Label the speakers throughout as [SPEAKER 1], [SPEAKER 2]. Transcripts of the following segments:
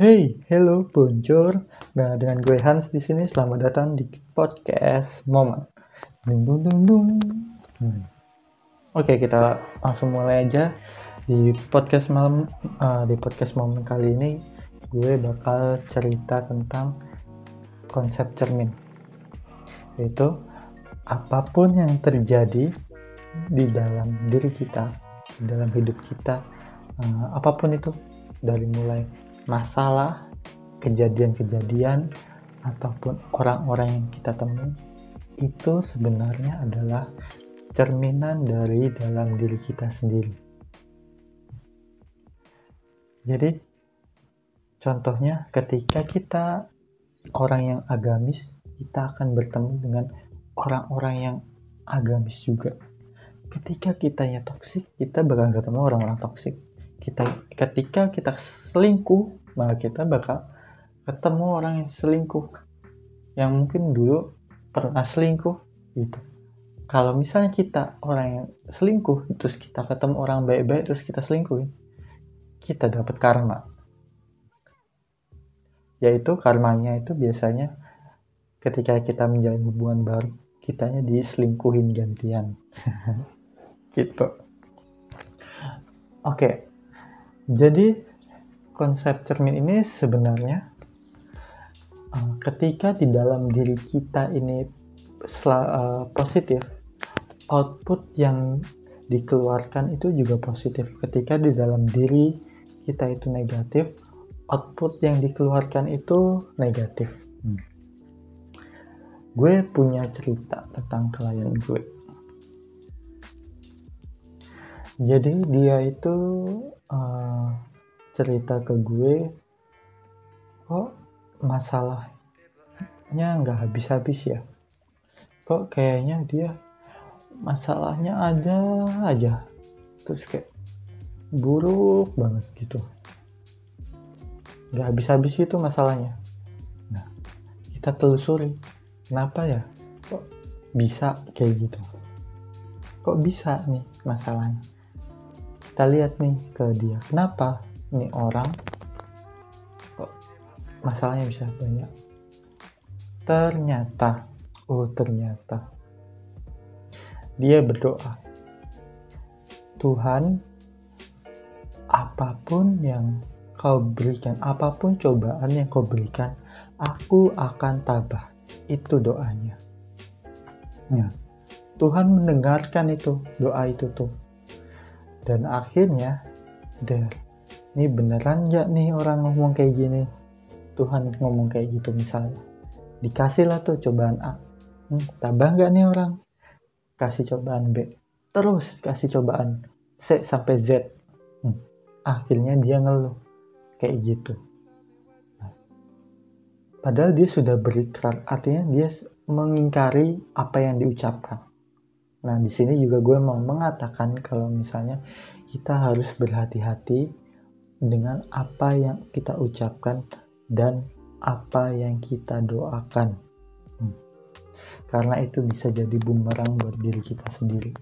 [SPEAKER 1] Hey, hello, bonjour. Nah, dengan gue Hans di sini. Selamat datang di podcast Momen. Dung, dung, dung, dung. Hmm. Oke, kita langsung mulai aja di podcast malam uh, di podcast momen kali ini gue bakal cerita tentang konsep cermin yaitu apa pun yang terjadi di dalam diri kita di dalam hidup kita uh, apa pun itu dari mulai masalah kejadian-kejadian ataupun orang-orang yang kita temui itu sebenarnya adalah cerminan dari dalam diri kita sendiri. Jadi, contohnya ketika kita orang yang agamis, kita akan bertemu dengan orang-orang yang agamis juga. Ketika kita kitanya toksik, kita bakal ketemu orang-orang toksik. Kita ketika kita selingkuh, maka kita bakal ketemu orang yang selingkuh. Yang mungkin dulu pernah selingkuh gitu. Kalau misalnya kita orang yang selingkuh terus kita ketemu orang baik-baik terus kita selingkuhin kita dapat karma. Yaitu karmanya itu biasanya ketika kita menjalin hubungan baru kitanya diselingkuhin gantian. Gitu. Oke. Jadi konsep cermin ini sebenarnya eh, ketika di dalam diri kita ini uh, positif output yang dikeluarkan itu juga positif. Ketika di dalam diri kita itu negatif, output yang dikeluarkan itu negatif. Hmm. Gue punya cerita tentang klien gue. Jadi dia itu uh, cerita ke gue, kok masalahnya nggak habis-habis ya? Kok kayaknya dia masalahnya ada aja. Terus kayak buruk banget gitu. Nggak habis-habis itu masalahnya. Nah kita telusuri kenapa ya kok bisa kayak gitu? Kok bisa nih masalahnya? Kita lihat nih ke dia kenapa nih orang kok masalahnya bisa banyak ternyata oh ternyata dia berdoa, Tuhan, apa pun yang kau berikan, apa pun cobaan yang kau berikan, aku akan tabah. Itu doanya. Nah, Tuhan mendengarkan itu, doa itu tuh. Dan akhirnya, der, ini beneran gak nih orang ngomong kayak gini? Tuhan ngomong kayak gitu misalnya. Dikasihlah tuh cobaan A. Hmm, tabah gak nih orang? kasih cobaan B terus kasih cobaan C sampai Z hmm. akhirnya dia ngeluh kayak gitu nah, padahal dia sudah berikrar artinya dia mengingkari apa yang diucapkan nah di sini juga gue mau mengatakan kalau misalnya kita harus berhati-hati dengan apa yang kita ucapkan dan apa yang kita doakan. Karena itu bisa jadi bumerang buat diri kita sendiri.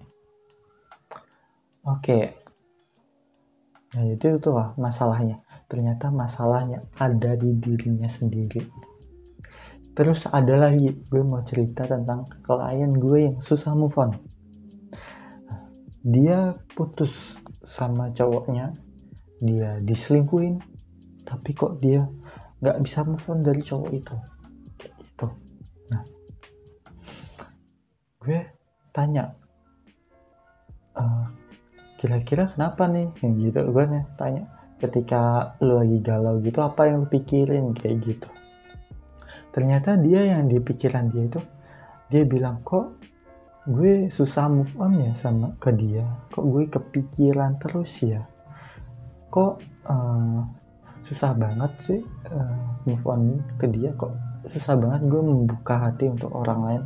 [SPEAKER 1] Oke. Nah itu itu lah masalahnya. Ternyata masalahnya ada di dirinya sendiri. Terus ada lagi gue mau cerita tentang klien gue yang susah move on. Dia putus sama cowoknya dia diselingkuin tapi kok dia nggak bisa move on dari cowok itu? Gue tanya uh, kira-kira kenapa nih? Yang gitu gue nih tanya ketika lu lagi galau gitu apa yang lu pikirin? Kayak gitu. Ternyata dia yang di pikiran dia itu dia bilang kok gue susah move on ya sama ke dia? Kok gue kepikiran terus ya kok uh, susah banget sih uh, move on ke dia? Kok susah banget gue membuka hati untuk orang lain?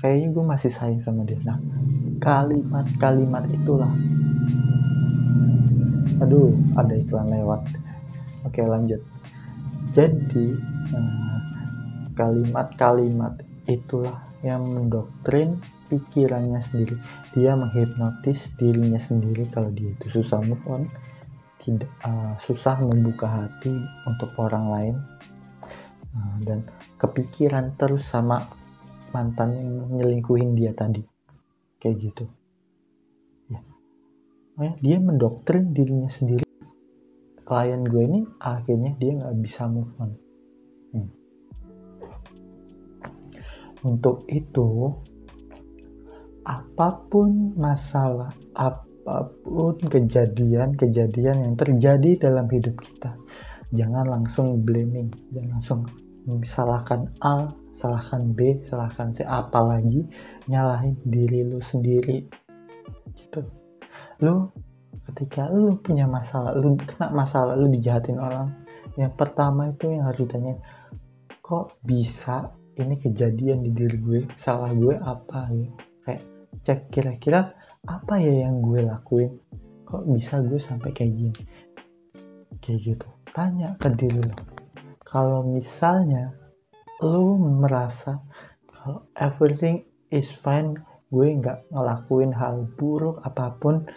[SPEAKER 1] Kayaknya gue masih sayang sama dia. Nah kalimat-kalimat itulah. Aduh ada iklan lewat. Oke lanjut. Jadi eh, kalimat-kalimat itulah yang mendoktrin pikirannya sendiri. Dia menghipnotis dirinya sendiri kalau dia itu susah move on tidak uh, susah membuka hati untuk orang lain. Uh, dan kepikiran terus sama mantan yang nyelingkuhin dia tadi. Kayak gitu. Ya. Nah, dia mendoktrin dirinya sendiri. Klien gue ini akhirnya dia nggak bisa move on. Hmm. untuk itu apa pun masalah apa pun kejadian-kejadian yang terjadi dalam hidup kita jangan langsung blaming jangan langsung salahkan A salahkan B salahkan C apalagi nyalahin diri lu sendiri. Gitu. Lu ketika lu punya masalah lu kena masalah lu dijahatin orang yang pertama itu yang harus ditanya kok bisa ini kejadian di diri gue salah gue apa? Ya kayak cek kira-kira apa ya yang gue lakuin? Kok bisa gue sampai kayak gini? Kayak gitu. Tanya ke diri lo. Kalau misalnya lo merasa kalau everything is fine gue nggak ngelakuin hal buruk apa pun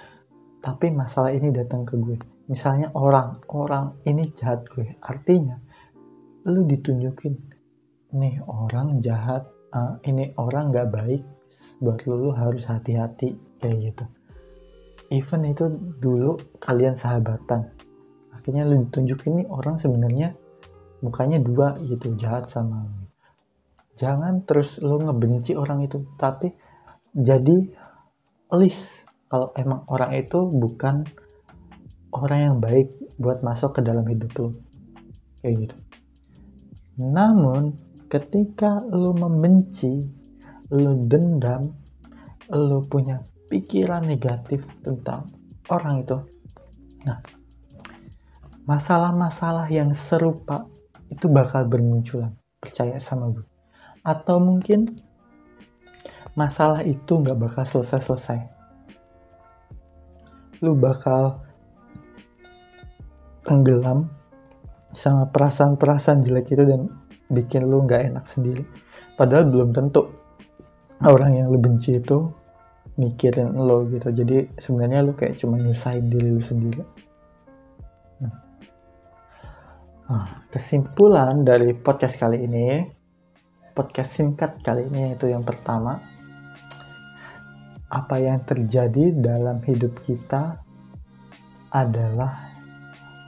[SPEAKER 1] tapi masalah ini datang ke gue. Misalnya orang orang ini jahat gue. Artinya lu ditunjukin nih orang jahat uh, ini orang nggak baik buat lu, lu harus hati-hati kayak gitu. Even itu dulu kalian sahabatan akhirnya lu ditunjukin nih orang sebenarnya mukanya dua gitu jahat sama lu. Jangan terus lu ngebenci orang itu tapi jadi list kalau emang orang itu bukan orang yang baik buat masuk ke dalam hidup lu. Kayak gitu. Namun ketika lu membenci lu dendam, lu punya pikiran negatif tentang orang itu. Nah, masalah-masalah yang serupa itu bakal bermunculan, percaya sama gue. Atau mungkin masalah itu nggak bakal selesai-selesai. Lu bakal tenggelam sama perasaan-perasaan jelek itu dan bikin lu nggak enak sendiri. Padahal belum tentu orang yang lu benci itu mikirin lo gitu. Jadi sebenarnya lu kayak cuma nyusahin diri lu sendiri. Nah. nah, kesimpulan dari podcast kali ini podcast singkat kali ini yaitu yang pertama apa yang terjadi dalam hidup kita adalah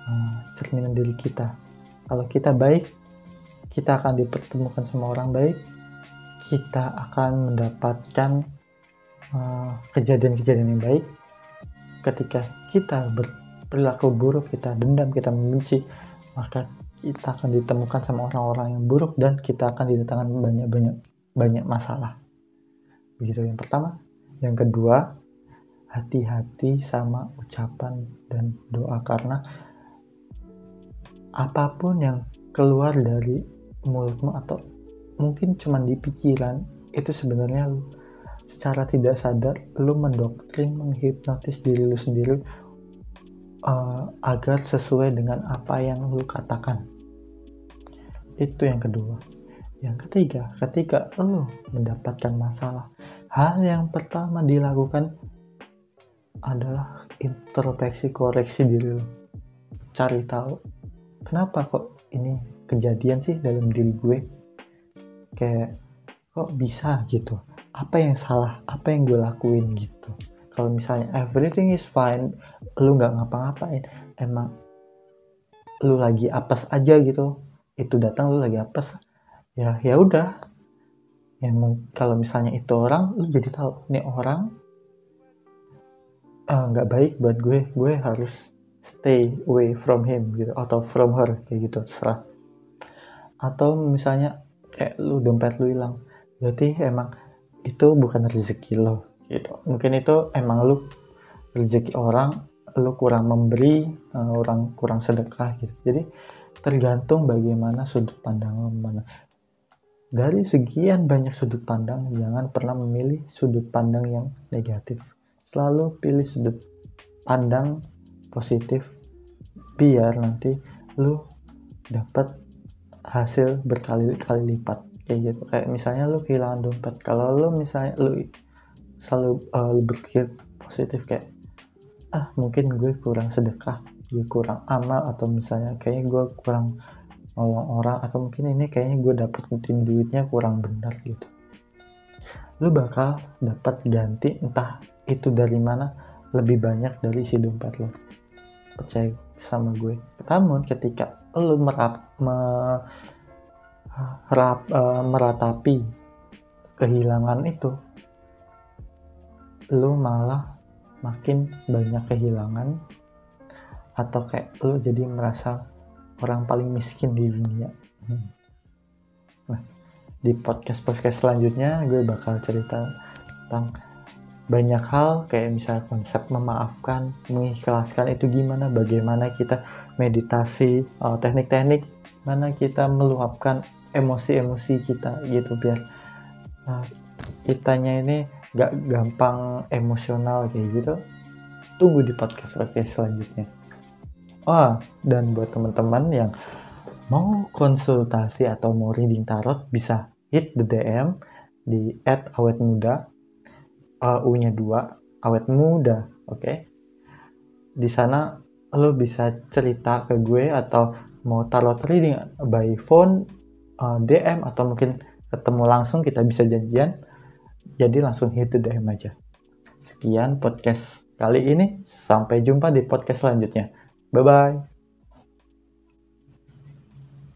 [SPEAKER 1] uh, cerminan diri kita. Kalau kita baik kita akan dipertemukan sama orang baik kita akan mendapatkan kejadian-kejadian uh, yang baik. Ketika kita berperilaku buruk kita dendam kita membenci maka kita akan ditemukan sama orang-orang yang buruk dan kita akan didatangkan banyak-banyak banyak masalah. Begitu yang pertama. Yang kedua hati-hati sama ucapan dan doa karena apa pun yang keluar dari mulutmu atau mungkin cuma di pikiran itu sebenarnya secara tidak sadar lu mendoktrin menghipnotis diri lu sendiri uh, agar sesuai dengan apa yang lu katakan. Itu yang kedua. Yang ketiga ketika lu mendapatkan masalah hal yang pertama dilakukan adalah introspeksi koreksi diri lu. Cari tahu kenapa kok ini kejadian sih dalam diri gue? Kayak kok bisa gitu apa yang salah apa yang gue lakuin gitu. Kalau misalnya everything is fine lu nggak ngapa-ngapain emang lu lagi apes aja gitu. Itu datang lu lagi apes ya ya udah. Yang kalau misalnya itu orang lu jadi tahu ini orang eh, nggak uh, baik buat gue. Gue harus stay away from him gitu atau from her kayak gitu serah atau misalnya kayak lu dompet lu hilang. Berarti emang itu bukan rezeki lo gitu. Mungkin itu emang lu rezeki orang lu kurang memberi uh, orang kurang sedekah gitu. Jadi tergantung bagaimana sudut pandang lo mana. Dari sekian banyak sudut pandang jangan pernah memilih sudut pandang yang negatif. Selalu pilih sudut pandang positif biar nanti lu dapat hasil berkali-kali lipat kayak gitu kayak misalnya lu kehilangan dompet. Kalau lu misalnya lu selalu uh, berpikir positif kayak ah mungkin gue kurang sedekah gue kurang amal atau misalnya kayaknya gue kurang nolong orang atau mungkin ini kayaknya gue dapetin duitnya kurang benar gitu. Lu bakal dapat ganti entah itu dari mana lebih banyak dari si dompet lo percaya sama gue. Namun ketika lu merap, me, rap, uh, meratapi kehilangan itu lu malah makin banyak kehilangan atau kayak lu jadi merasa orang paling miskin di dunia hmm. nah di podcast podcast selanjutnya gue bakal cerita tentang banyak hal kayak misal konsep memaafkan mengikhlaskan itu gimana bagaimana kita meditasi uh, teknik-teknik mana kita meluapkan emosi-emosi kita gitu biar uh, kitanya ini gak gampang emosional kayak gitu tunggu di podcast podcast selanjutnya oh dan buat teman-teman yang mau konsultasi atau mau reading tarot bisa hit the DM di @awetmuda uh, U-nya 2 awet muda oke okay? di sana lo bisa cerita ke gue atau mau tarot reading by phone uh, DM atau mungkin ketemu langsung kita bisa janjian jadi langsung hit the DM aja. Sekian podcast kali ini. Sampai jumpa di podcast selanjutnya. Bye bye